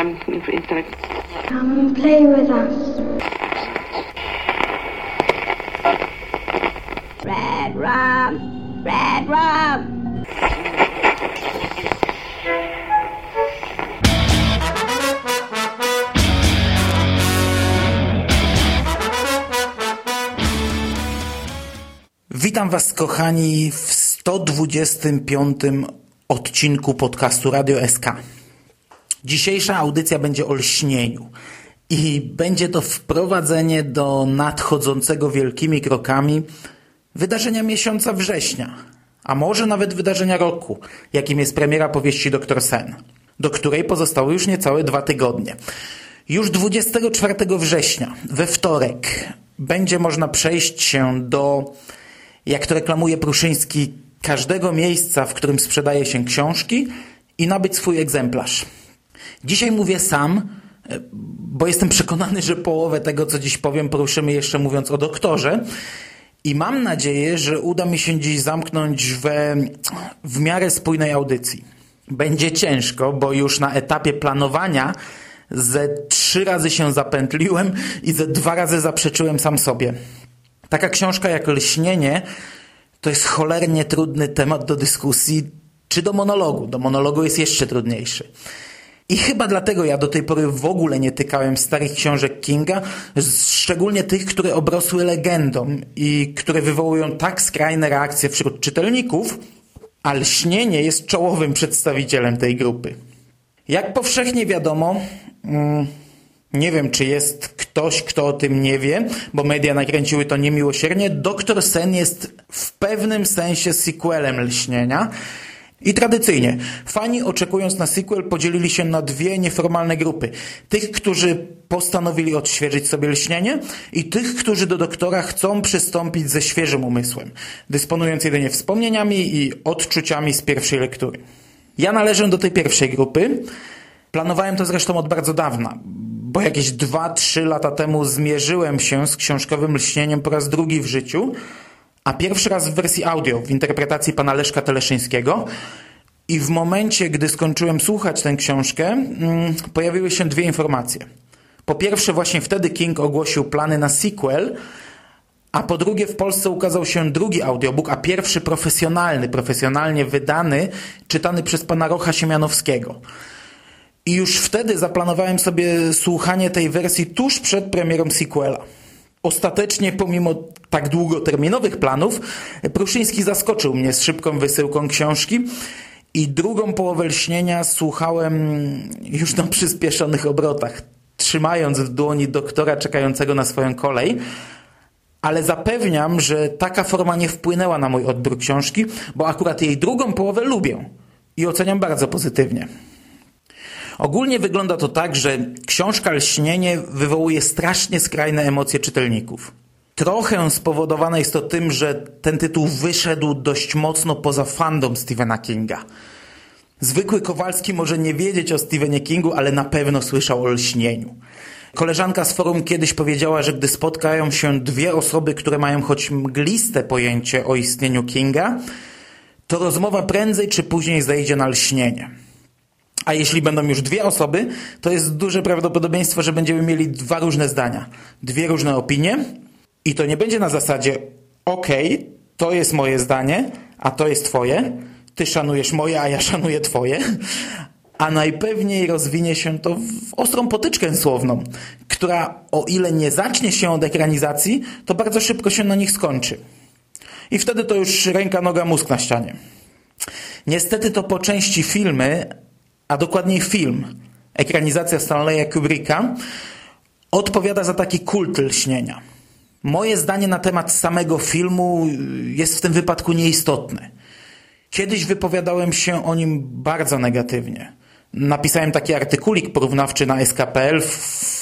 um, intellect. Come and play with us. Red rum, red rum. Witam Was, kochani, w 125 odcinku podcastu Radio SK. Dzisiejsza audycja będzie o lśnieniu i będzie to wprowadzenie do nadchodzącego wielkimi krokami wydarzenia miesiąca września, a może nawet wydarzenia roku, jakim jest premiera powieści Dr. Sen, do której pozostały już niecałe dwa tygodnie. Już 24 września, we wtorek, będzie można przejść się do, jak to reklamuje Pruszyński, każdego miejsca, w którym sprzedaje się książki i nabyć swój egzemplarz. Dzisiaj mówię sam, bo jestem przekonany, że połowę tego, co dziś powiem, poruszymy jeszcze mówiąc o doktorze. I mam nadzieję, że uda mi się dziś zamknąć we, w miarę spójnej audycji. Będzie ciężko, bo już na etapie planowania ze trzy razy się zapętliłem i ze dwa razy zaprzeczyłem sam sobie. Taka książka jak Lśnienie to jest cholernie trudny temat do dyskusji, czy do monologu. Do monologu jest jeszcze trudniejszy. I chyba dlatego ja do tej pory w ogóle nie tykałem starych książek Kinga, szczególnie tych, które obrosły legendą i które wywołują tak skrajne reakcje wśród czytelników, a lśnienie jest czołowym przedstawicielem tej grupy. Jak powszechnie wiadomo, mm, nie wiem, czy jest ktoś, kto o tym nie wie, bo media nakręciły to niemiłosiernie. Doktor Sen jest w pewnym sensie sequelem lśnienia. I tradycyjnie, fani oczekując na sequel podzielili się na dwie nieformalne grupy. Tych, którzy postanowili odświeżyć sobie lśnienie i tych, którzy do doktora chcą przystąpić ze świeżym umysłem, dysponując jedynie wspomnieniami i odczuciami z pierwszej lektury. Ja należę do tej pierwszej grupy. Planowałem to zresztą od bardzo dawna, bo jakieś 2-3 lata temu zmierzyłem się z książkowym lśnieniem po raz drugi w życiu, a pierwszy raz w wersji audio, w interpretacji pana Leszka Teleszyńskiego. I w momencie, gdy skończyłem słuchać tę książkę, mm, pojawiły się dwie informacje. Po pierwsze, właśnie wtedy King ogłosił plany na sequel, a po drugie w Polsce ukazał się drugi audiobook, a pierwszy profesjonalny, profesjonalnie wydany, czytany przez pana Rocha Siemianowskiego. I już wtedy zaplanowałem sobie słuchanie tej wersji tuż przed premierą sequela. Ostatecznie, pomimo tak długoterminowych planów, Pruszyński zaskoczył mnie z szybką wysyłką książki i drugą połowę lśnienia słuchałem już na przyspieszonych obrotach, trzymając w dłoni doktora czekającego na swoją kolej, ale zapewniam, że taka forma nie wpłynęła na mój odbiór książki, bo akurat jej drugą połowę lubię i oceniam bardzo pozytywnie. Ogólnie wygląda to tak, że książka Lśnienie wywołuje strasznie skrajne emocje czytelników. Trochę spowodowane jest to tym, że ten tytuł wyszedł dość mocno poza fandom Stephena Kinga. Zwykły Kowalski może nie wiedzieć o Stephenie Kingu, ale na pewno słyszał o lśnieniu. Koleżanka z forum kiedyś powiedziała, że gdy spotkają się dwie osoby, które mają choć mgliste pojęcie o istnieniu Kinga, to rozmowa prędzej czy później zejdzie na lśnienie. A jeśli będą już dwie osoby, to jest duże prawdopodobieństwo, że będziemy mieli dwa różne zdania, dwie różne opinie i to nie będzie na zasadzie ok, to jest moje zdanie, a to jest twoje, ty szanujesz moje, a ja szanuję twoje, a najpewniej rozwinie się to w ostrą potyczkę słowną, która o ile nie zacznie się od ekranizacji, to bardzo szybko się na nich skończy. I wtedy to już ręka, noga, mózg na ścianie. Niestety to po części filmy, a dokładniej film, ekranizacja Stanleya Kubricka, odpowiada za taki kult lśnienia. Moje zdanie na temat samego filmu jest w tym wypadku nieistotne. Kiedyś wypowiadałem się o nim bardzo negatywnie. Napisałem taki artykulik porównawczy na SKPL,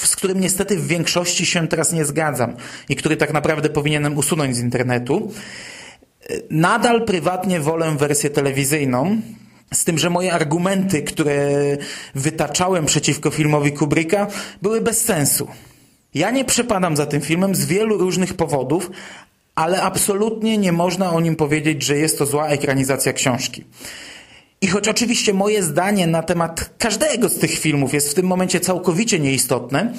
z którym niestety w większości się teraz nie zgadzam i który tak naprawdę powinienem usunąć z internetu. Nadal prywatnie wolę wersję telewizyjną, z tym, że moje argumenty, które wytaczałem przeciwko filmowi Kubricka, były bez sensu. Ja nie przepadam za tym filmem z wielu różnych powodów, ale absolutnie nie można o nim powiedzieć, że jest to zła ekranizacja książki. I choć oczywiście moje zdanie na temat każdego z tych filmów jest w tym momencie całkowicie nieistotne,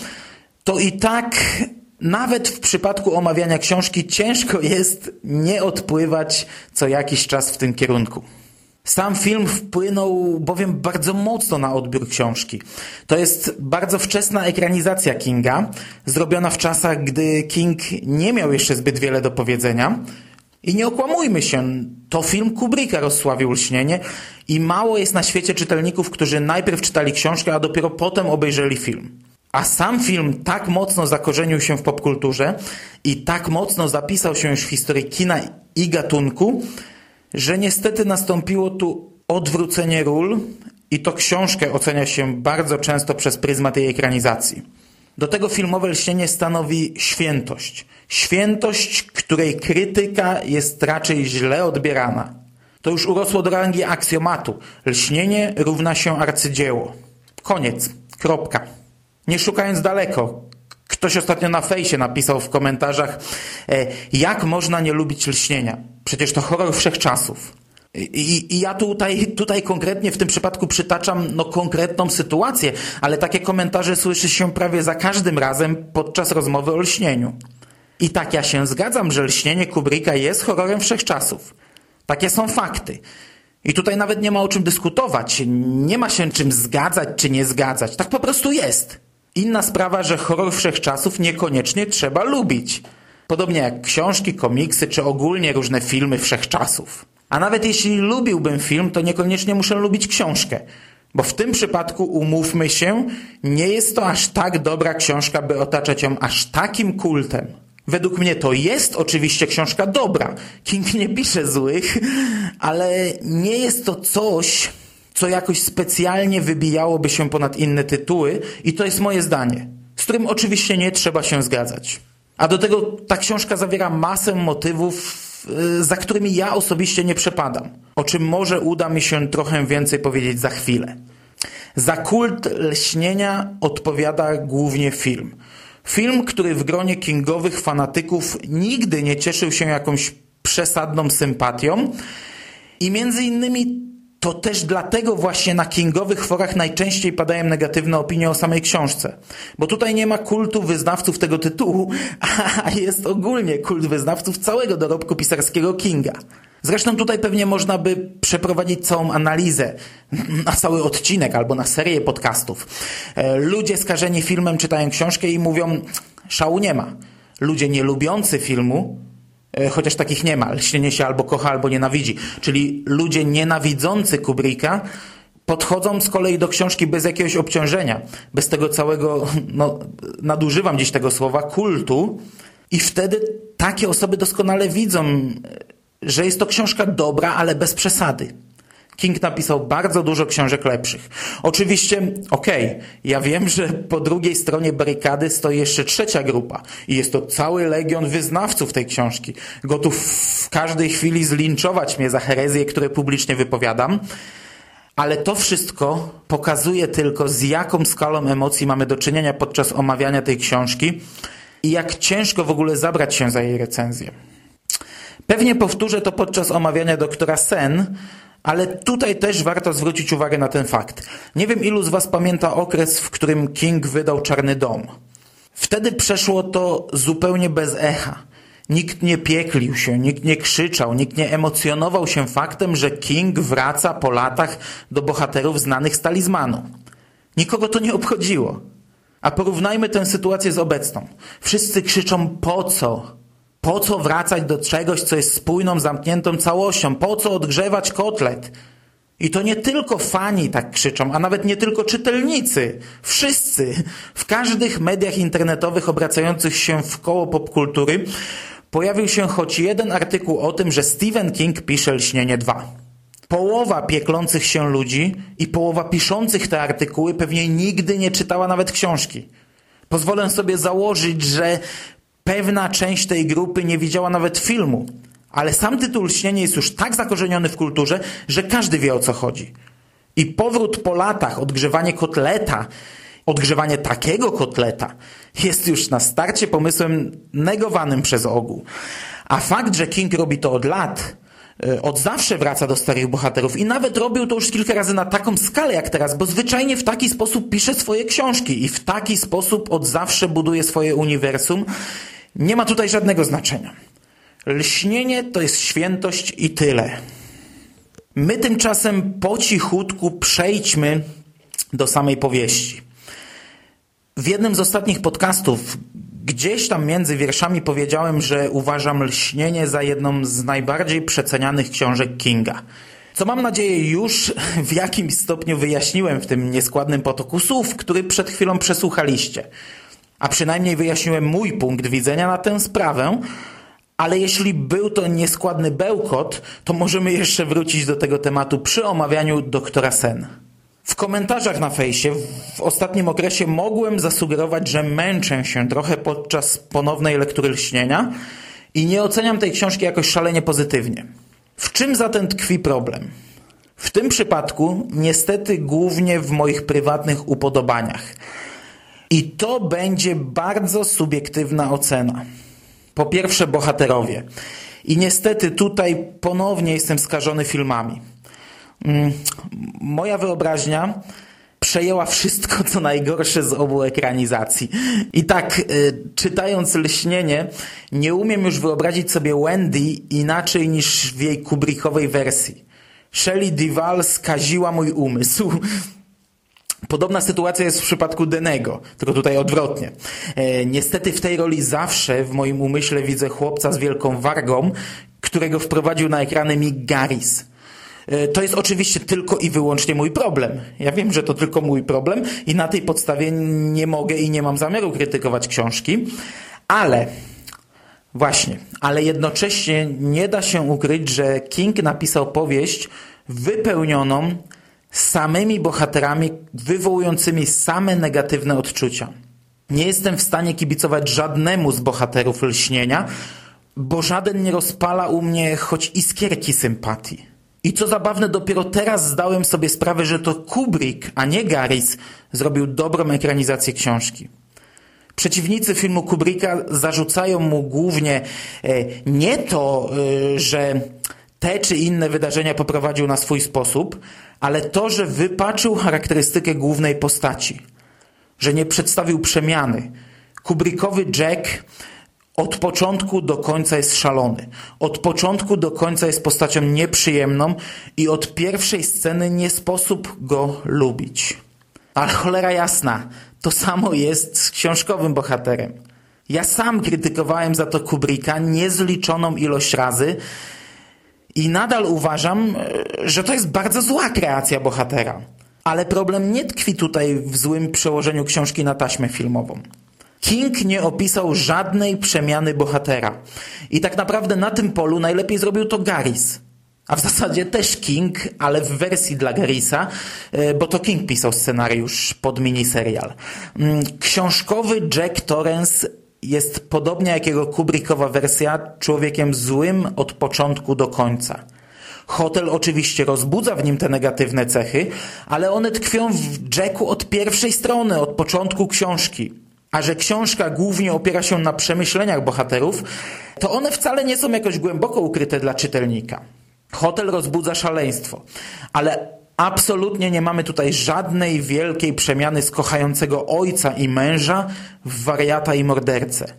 to i tak nawet w przypadku omawiania książki ciężko jest nie odpływać co jakiś czas w tym kierunku. Sam film wpłynął bowiem bardzo mocno na odbiór książki. To jest bardzo wczesna ekranizacja Kinga, zrobiona w czasach, gdy King nie miał jeszcze zbyt wiele do powiedzenia. I nie okłamujmy się, to film Kubricka rozsławił lśnienie i mało jest na świecie czytelników, którzy najpierw czytali książkę, a dopiero potem obejrzeli film. A sam film tak mocno zakorzenił się w popkulturze i tak mocno zapisał się już w historii kina i gatunku, że niestety nastąpiło tu odwrócenie ról i to książkę ocenia się bardzo często przez pryzmat jej ekranizacji. Do tego filmowe lśnienie stanowi świętość. Świętość, której krytyka jest raczej źle odbierana. To już urosło do rangi aksjomatu. Lśnienie równa się arcydzieło. Koniec. Kropka. Nie szukając daleko. Ktoś ostatnio na fejsie napisał w komentarzach, e, jak można nie lubić lśnienia. Przecież to horror wszechczasów. I, I, ja tutaj, tutaj konkretnie w tym przypadku przytaczam no, konkretną sytuację, ale takie komentarze słyszy się prawie za każdym razem podczas rozmowy o lśnieniu. I tak ja się zgadzam, że lśnienie Kubricka jest horrorem wszechczasów. Takie są fakty. I tutaj nawet nie ma o czym dyskutować. Nie ma się czym zgadzać czy nie zgadzać. Tak po prostu jest. Inna sprawa, że horror wszechczasów niekoniecznie trzeba lubić. Podobnie jak książki, komiksy czy ogólnie różne filmy wszechczasów. A nawet jeśli lubiłbym film, to niekoniecznie muszę lubić książkę. Bo w tym przypadku, umówmy się, nie jest to aż tak dobra książka, by otaczać ją aż takim kultem. Według mnie to jest oczywiście książka dobra. King nie pisze złych, ale nie jest to coś, co jakoś specjalnie wybijałoby się ponad inne tytuły i to jest moje zdanie, z którym oczywiście nie trzeba się zgadzać. A do tego ta książka zawiera masę motywów, y, za którymi ja osobiście nie przepadam, o czym może uda mi się trochę więcej powiedzieć za chwilę. Za kult lśnienia odpowiada głównie film. Film, który w gronie kingowych fanatyków nigdy nie cieszył się jakąś przesadną sympatią i między innymi to też dlatego właśnie na kingowych forach najczęściej padają negatywne opinie o samej książce. Bo tutaj nie ma kultu wyznawców tego tytułu, a jest ogólnie kult wyznawców całego dorobku pisarskiego Kinga. Zresztą tutaj pewnie można by przeprowadzić całą analizę na cały odcinek albo na serię podcastów. E, ludzie skażeni filmem czytają książkę i mówią, szału nie ma. Ludzie nie lubiący filmu chociaż takich nie ma. Lśnienie się albo kocha, albo nienawidzi. Czyli ludzie nienawidzący Kubricka podchodzą z kolei do książki bez jakiegoś obciążenia, bez tego całego, no, nadużywam dziś tego słowa, kultu i wtedy takie osoby doskonale widzą, że jest to książka dobra, ale bez przesady. King napisał bardzo dużo książek lepszych. Oczywiście, okej, okay, ja wiem, że po drugiej stronie barykady stoi jeszcze trzecia grupa i jest to cały legion wyznawców tej książki, gotów w każdej chwili zlinczować mnie za herezję, które publicznie wypowiadam. Ale to wszystko pokazuje tylko, z jaką skalą emocji mamy do czynienia podczas omawiania tej książki i jak ciężko w ogóle zabrać się za jej recenzję. Pewnie powtórzę to podczas omawiania doktora Sen, ale tutaj też warto zwrócić uwagę na ten fakt. Nie wiem, ilu z Was pamięta okres, w którym King wydał Czarny Dom. Wtedy przeszło to zupełnie bez echa. Nikt nie pieklił się, nikt nie krzyczał, nikt nie emocjonował się faktem, że King wraca po latach do bohaterów znanych z talizmanu. Nikogo to nie obchodziło. A porównajmy tę sytuację z obecną. Wszyscy krzyczą po co? Po co wracać do czegoś, co jest spójną, zamkniętą całością? Po co odgrzewać kotlet? I to nie tylko fani tak krzyczą, a nawet nie tylko czytelnicy. Wszyscy. W każdych mediach internetowych obracających się w koło popkultury pojawił się choć jeden artykuł o tym, że Stephen King pisze Lśnienie 2. Połowa pieklących się ludzi i połowa piszących te artykuły pewnie nigdy nie czytała nawet książki. Pozwolę sobie założyć, że Pewna część tej grupy nie widziała nawet filmu, ale sam tytuł Lśnienie jest już tak zakorzeniony w kulturze, że każdy wie o co chodzi. I powrót po latach, odgrzewanie kotleta, odgrzewanie takiego kotleta jest już na starcie pomysłem negowanym przez ogół. A fakt, że King robi to od lat, e, od zawsze wraca do starych bohaterów i nawet robił to już kilka razy na taką skalę jak teraz, bo zwyczajnie w taki sposób pisze swoje książki i w taki sposób od zawsze buduje swoje uniwersum. Nie ma tutaj żadnego znaczenia. Lśnienie to jest świętość i tyle. My tymczasem po cichutku przejdźmy do samej powieści. W jednym z ostatnich podcastów gdzieś tam między wierszami powiedziałem, że uważam lśnienie za jedną z najbardziej przecenianych książek Kinga. Co mam nadzieję już w jakimś stopniu wyjaśniłem w tym nieskładnym potoku słów, który przed chwilą przesłuchaliście. A przynajmniej wyjaśniłem mój punkt widzenia na tę sprawę, ale jeśli był to nieskładny bełkot, to możemy jeszcze wrócić do tego tematu przy omawianiu doktora Sen. W komentarzach na fejsie w ostatnim okresie mogłem zasugerować, że męczę się trochę podczas ponownej lektury lśnienia i nie oceniam tej książki jakoś szalenie pozytywnie. W czym zatem tkwi problem? W tym przypadku niestety głównie w moich prywatnych upodobaniach. I to będzie bardzo subiektywna ocena. Po pierwsze bohaterowie. I niestety tutaj ponownie jestem skażony filmami. Mm, moja wyobraźnia przejęła wszystko, co najgorsze z obu ekranizacji. I tak, y, czytając Lśnienie, nie umiem już wyobrazić sobie Wendy inaczej niż w jej Kubrickowej wersji. Shelley Duvall skaziła mój umysł. Podobna sytuacja jest w przypadku Denego, tylko tutaj odwrotnie. E, niestety w tej roli zawsze w moim umyśle widzę chłopca z wielką wargą, którego wprowadził na ekrany Mick Garris. E, to jest oczywiście tylko i wyłącznie mój problem. Ja wiem, że to tylko mój problem i na tej podstawie nie mogę i nie mam zamiaru krytykować książki, ale właśnie, ale jednocześnie nie da się ukryć, że King napisał powieść wypełnioną samymi bohaterami wywołującymi same negatywne odczucia. Nie jestem w stanie kibicować żadnemu z bohaterów lśnienia, bo żaden nie rozpala u mnie choć iskierki sympatii. I co zabawne, dopiero teraz zdałem sobie sprawę, że to Kubrick, a nie Garris, zrobił dobrą ekranizację książki. Przeciwnicy filmu Kubricka zarzucają mu głównie e, nie to, e, że te czy inne wydarzenia poprowadził na swój sposób, ale to, że wypaczył charakterystykę głównej postaci, że nie przedstawił przemiany. Kubrickowy Jack od początku do końca jest szalony. Od początku do końca jest postacią nieprzyjemną i od pierwszej sceny nie sposób go lubić. Ale cholera jasna, to samo jest z książkowym bohaterem. Ja sam krytykowałem za to Kubricka niezliczoną ilość razy i nadal uważam, że to jest bardzo zła kreacja bohatera. Ale problem nie tkwi tutaj w złym przełożeniu książki na taśmę filmową. King nie opisał żadnej przemiany bohatera. I tak naprawdę na tym polu najlepiej zrobił to Garris. A w zasadzie też King, ale w wersji dla Garrisa, e, bo to King pisał scenariusz pod miniserial. Mm, książkowy Jack Torrance jest podobnie jak jego Kubrickowa wersja człowiekiem złym od początku do końca. Hotel oczywiście rozbudza w nim te negatywne cechy, ale one tkwią w Jacku od pierwszej strony, od początku książki. A że książka głównie opiera się na przemyśleniach bohaterów, to one wcale nie są jakoś głęboko ukryte dla czytelnika. Hotel rozbudza szaleństwo, ale absolutnie nie mamy tutaj żadnej wielkiej przemiany z kochającego ojca i męża w wariata i mordercę.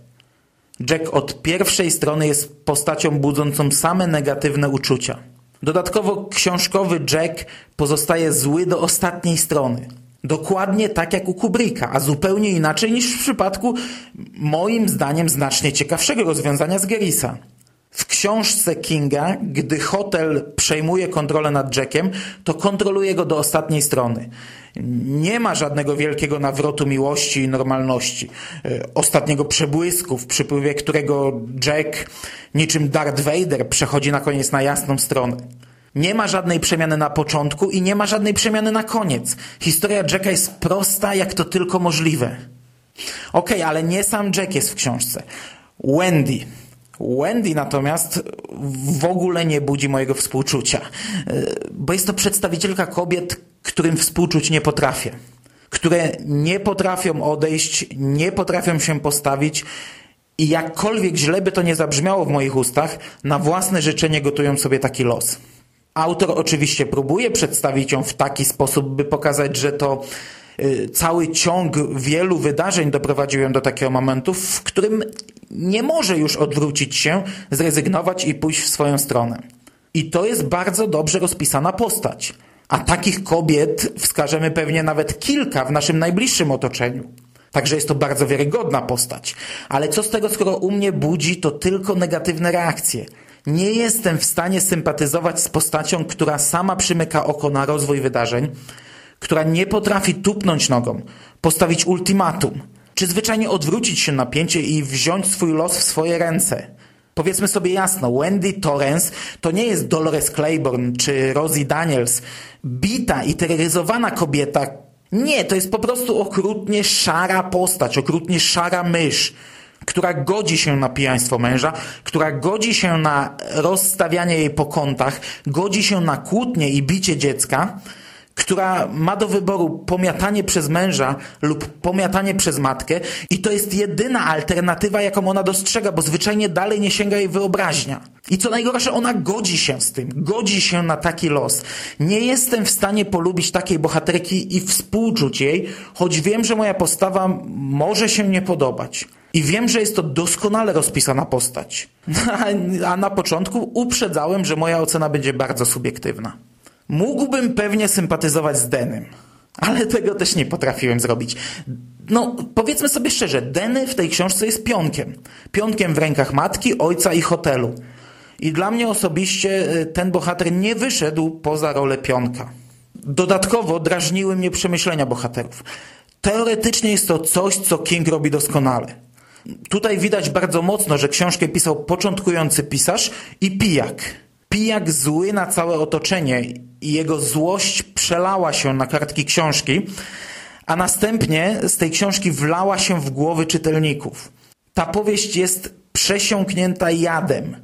Jack od pierwszej strony jest postacią budzącą same negatywne uczucia. Dodatkowo książkowy Jack pozostaje zły do ostatniej strony. Dokładnie tak jak u Kubricka, a zupełnie inaczej niż w przypadku moim zdaniem znacznie ciekawszego rozwiązania z Gerisa. Książce Kinga, gdy hotel przejmuje kontrolę nad Jackiem, to kontroluje go do ostatniej strony. Nie ma żadnego wielkiego nawrotu miłości i normalności. E, ostatniego przebłysku, w przypływie którego Jack, niczym Darth Vader, przechodzi na koniec na jasną stronę. Nie ma żadnej przemiany na początku i nie ma żadnej przemiany na koniec. Historia Jacka jest prosta, jak to tylko możliwe. Okej, okay, ale nie sam Jack jest w książce. Wendy. Wendy natomiast w ogóle nie budzi mojego współczucia, e, bo jest to przedstawicielka kobiet, którym współczuć nie potrafię, które nie potrafią odejść, nie potrafią się postawić I jakkolwiek źle by to nie zabrzmiało w moich ustach, na własne życzenie gotują sobie taki los. Autor oczywiście próbuje przedstawić ją w taki sposób, by pokazać, że to cały ciąg wielu wydarzeń doprowadził ją do takiego momentu, w którym nie może już odwrócić się, zrezygnować i pójść w swoją stronę. I to jest bardzo dobrze rozpisana postać. A takich kobiet wskażemy pewnie nawet kilka w naszym najbliższym otoczeniu. Także jest to bardzo wiarygodna postać. Ale co z tego, skoro u mnie budzi to tylko negatywne reakcje? Nie jestem w stanie sympatyzować z postacią, która sama przymyka oko na rozwój wydarzeń, która nie potrafi tupnąć nogą, postawić ultimatum, czy zwyczajnie odwrócić się napięcie i wziąć swój los w swoje ręce. Powiedzmy sobie jasno, Wendy Torrance to nie jest Dolores Claiborne czy Rosie Daniels, bita i terroryzowana kobieta. Nie, to jest po prostu okrutnie szara postać, okrutnie szara mysz, która godzi się na pijaństwo męża, która godzi się na rozstawianie jej po kątach, godzi się na kłótnie i bicie dziecka, która ma do wyboru pomiatanie przez męża lub pomiatanie przez matkę i to jest jedyna alternatywa, jaką ona dostrzega, bo zwyczajnie dalej nie sięga jej wyobraźnia. I co najgorsze, ona godzi się z tym, godzi się na taki los. Nie jestem w stanie polubić takiej bohaterki i współczuć jej, choć wiem, że moja postawa może się nie podobać. I wiem, że jest to doskonale rozpisana postać. A na początku uprzedzałem, że moja ocena będzie bardzo subiektywna. Mógłbym pewnie sympatyzować z Denym, ale tego też nie potrafiłem zrobić. No, powiedzmy sobie szczerze, Denny w tej książce jest pionkiem. Pionkiem w rękach matki, ojca i hotelu. I dla mnie osobiście y, ten bohater nie wyszedł poza rolę pionka. Dodatkowo drażniły mnie przemyślenia bohaterów. Teoretycznie jest to coś, co King robi doskonale. Tutaj widać bardzo mocno, że książkę pisał początkujący pisarz i pijak. Pijak zły na całe otoczenie i jego złość przelała się na kartki książki, a następnie z tej książki wlała się w głowy czytelników. Ta powieść jest przesiąknięta jadem.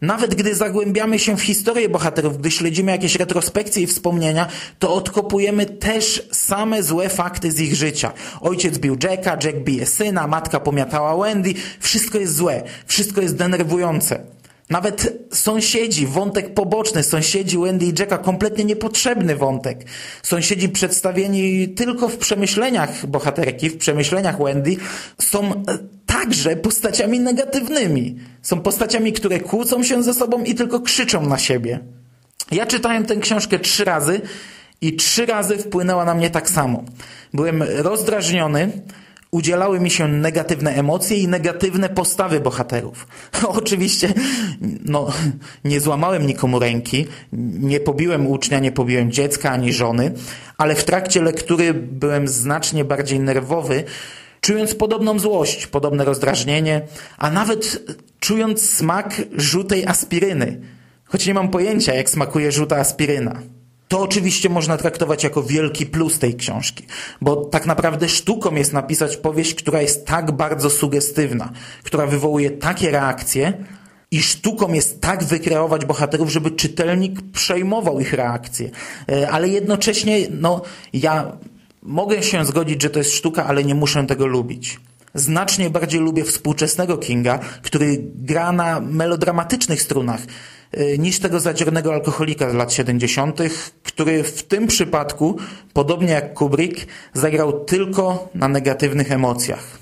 Nawet gdy zagłębiamy się w historię bohaterów, gdy śledzimy jakieś retrospekcje i wspomnienia, to odkopujemy też same złe fakty z ich życia. Ojciec bił Jacka, Jack bije syna, matka pomiatała Wendy. Wszystko jest złe, wszystko jest denerwujące. Nawet sąsiedzi, wątek poboczny, sąsiedzi Wendy i Jacka, kompletnie niepotrzebny wątek. Sąsiedzi przedstawieni tylko w przemyśleniach bohaterki, w przemyśleniach Wendy, są e, także postaciami negatywnymi. Są postaciami, które kłócą się ze sobą i tylko krzyczą na siebie. Ja czytałem tę książkę trzy razy i trzy razy wpłynęła na mnie tak samo. Byłem rozdrażniony, udzielały mi się negatywne emocje i negatywne postawy bohaterów. Oczywiście, no, nie złamałem nikomu ręki, nie pobiłem ucznia, nie pobiłem dziecka ani żony, ale w trakcie lektury byłem znacznie bardziej nerwowy, czując podobną złość, podobne rozdrażnienie, a nawet czując smak żółtej aspiryny, choć nie mam pojęcia, jak smakuje żółta aspiryna. To oczywiście można traktować jako wielki plus tej książki, bo tak naprawdę sztuką jest napisać powieść, która jest tak bardzo sugestywna, która wywołuje takie reakcje i sztuką jest tak wykreować bohaterów, żeby czytelnik przejmował ich reakcje. E, ale jednocześnie, no, ja mogę się zgodzić, że to jest sztuka, ale nie muszę tego lubić. Znacznie bardziej lubię współczesnego Kinga, który gra na melodramatycznych strunach, niż tego zadziornego alkoholika z lat 70., który w tym przypadku, podobnie jak Kubrick, zagrał tylko na negatywnych emocjach.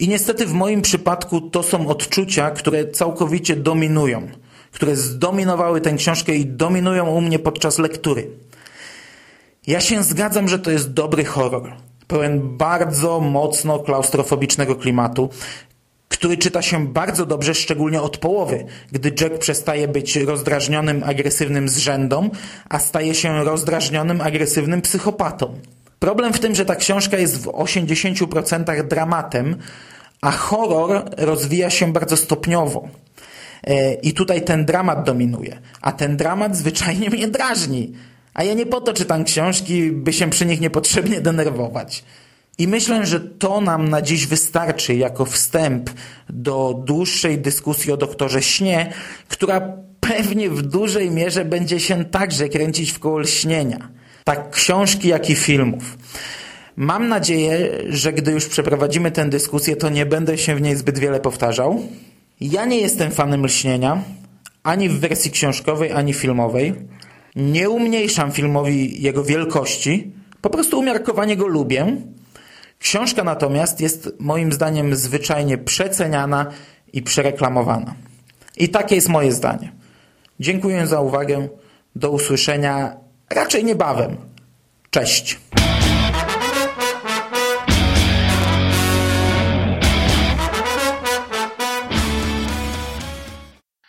I niestety w moim przypadku to są odczucia, które całkowicie dominują, które zdominowały tę książkę i dominują u mnie podczas lektury. Ja się zgadzam, że to jest dobry horror, pełen bardzo mocno klaustrofobicznego klimatu, który czyta się bardzo dobrze, szczególnie od połowy, gdy Jack przestaje być rozdrażnionym, agresywnym zrzędą, a staje się rozdrażnionym, agresywnym psychopatą. Problem w tym, że ta książka jest w 80% dramatem, a horror rozwija się bardzo stopniowo. E, I tutaj ten dramat dominuje. A ten dramat zwyczajnie mnie drażni. A ja nie po to czytam książki, by się przy nich niepotrzebnie denerwować. I myślę, że to nam na dziś wystarczy jako wstęp do dłuższej dyskusji o doktorze śnie, która pewnie w dużej mierze będzie się także kręcić w koło lśnienia. Tak książki, jak i filmów. Mam nadzieję, że gdy już przeprowadzimy tę dyskusję, to nie będę się w niej zbyt wiele powtarzał. Ja nie jestem fanem lśnienia, ani w wersji książkowej, ani filmowej. Nie umniejszam filmowi jego wielkości, po prostu umiarkowanie go lubię. Książka natomiast jest moim zdaniem zwyczajnie przeceniana i przereklamowana. I takie jest moje zdanie. Dziękuję za uwagę. Do usłyszenia raczej niebawem. Cześć.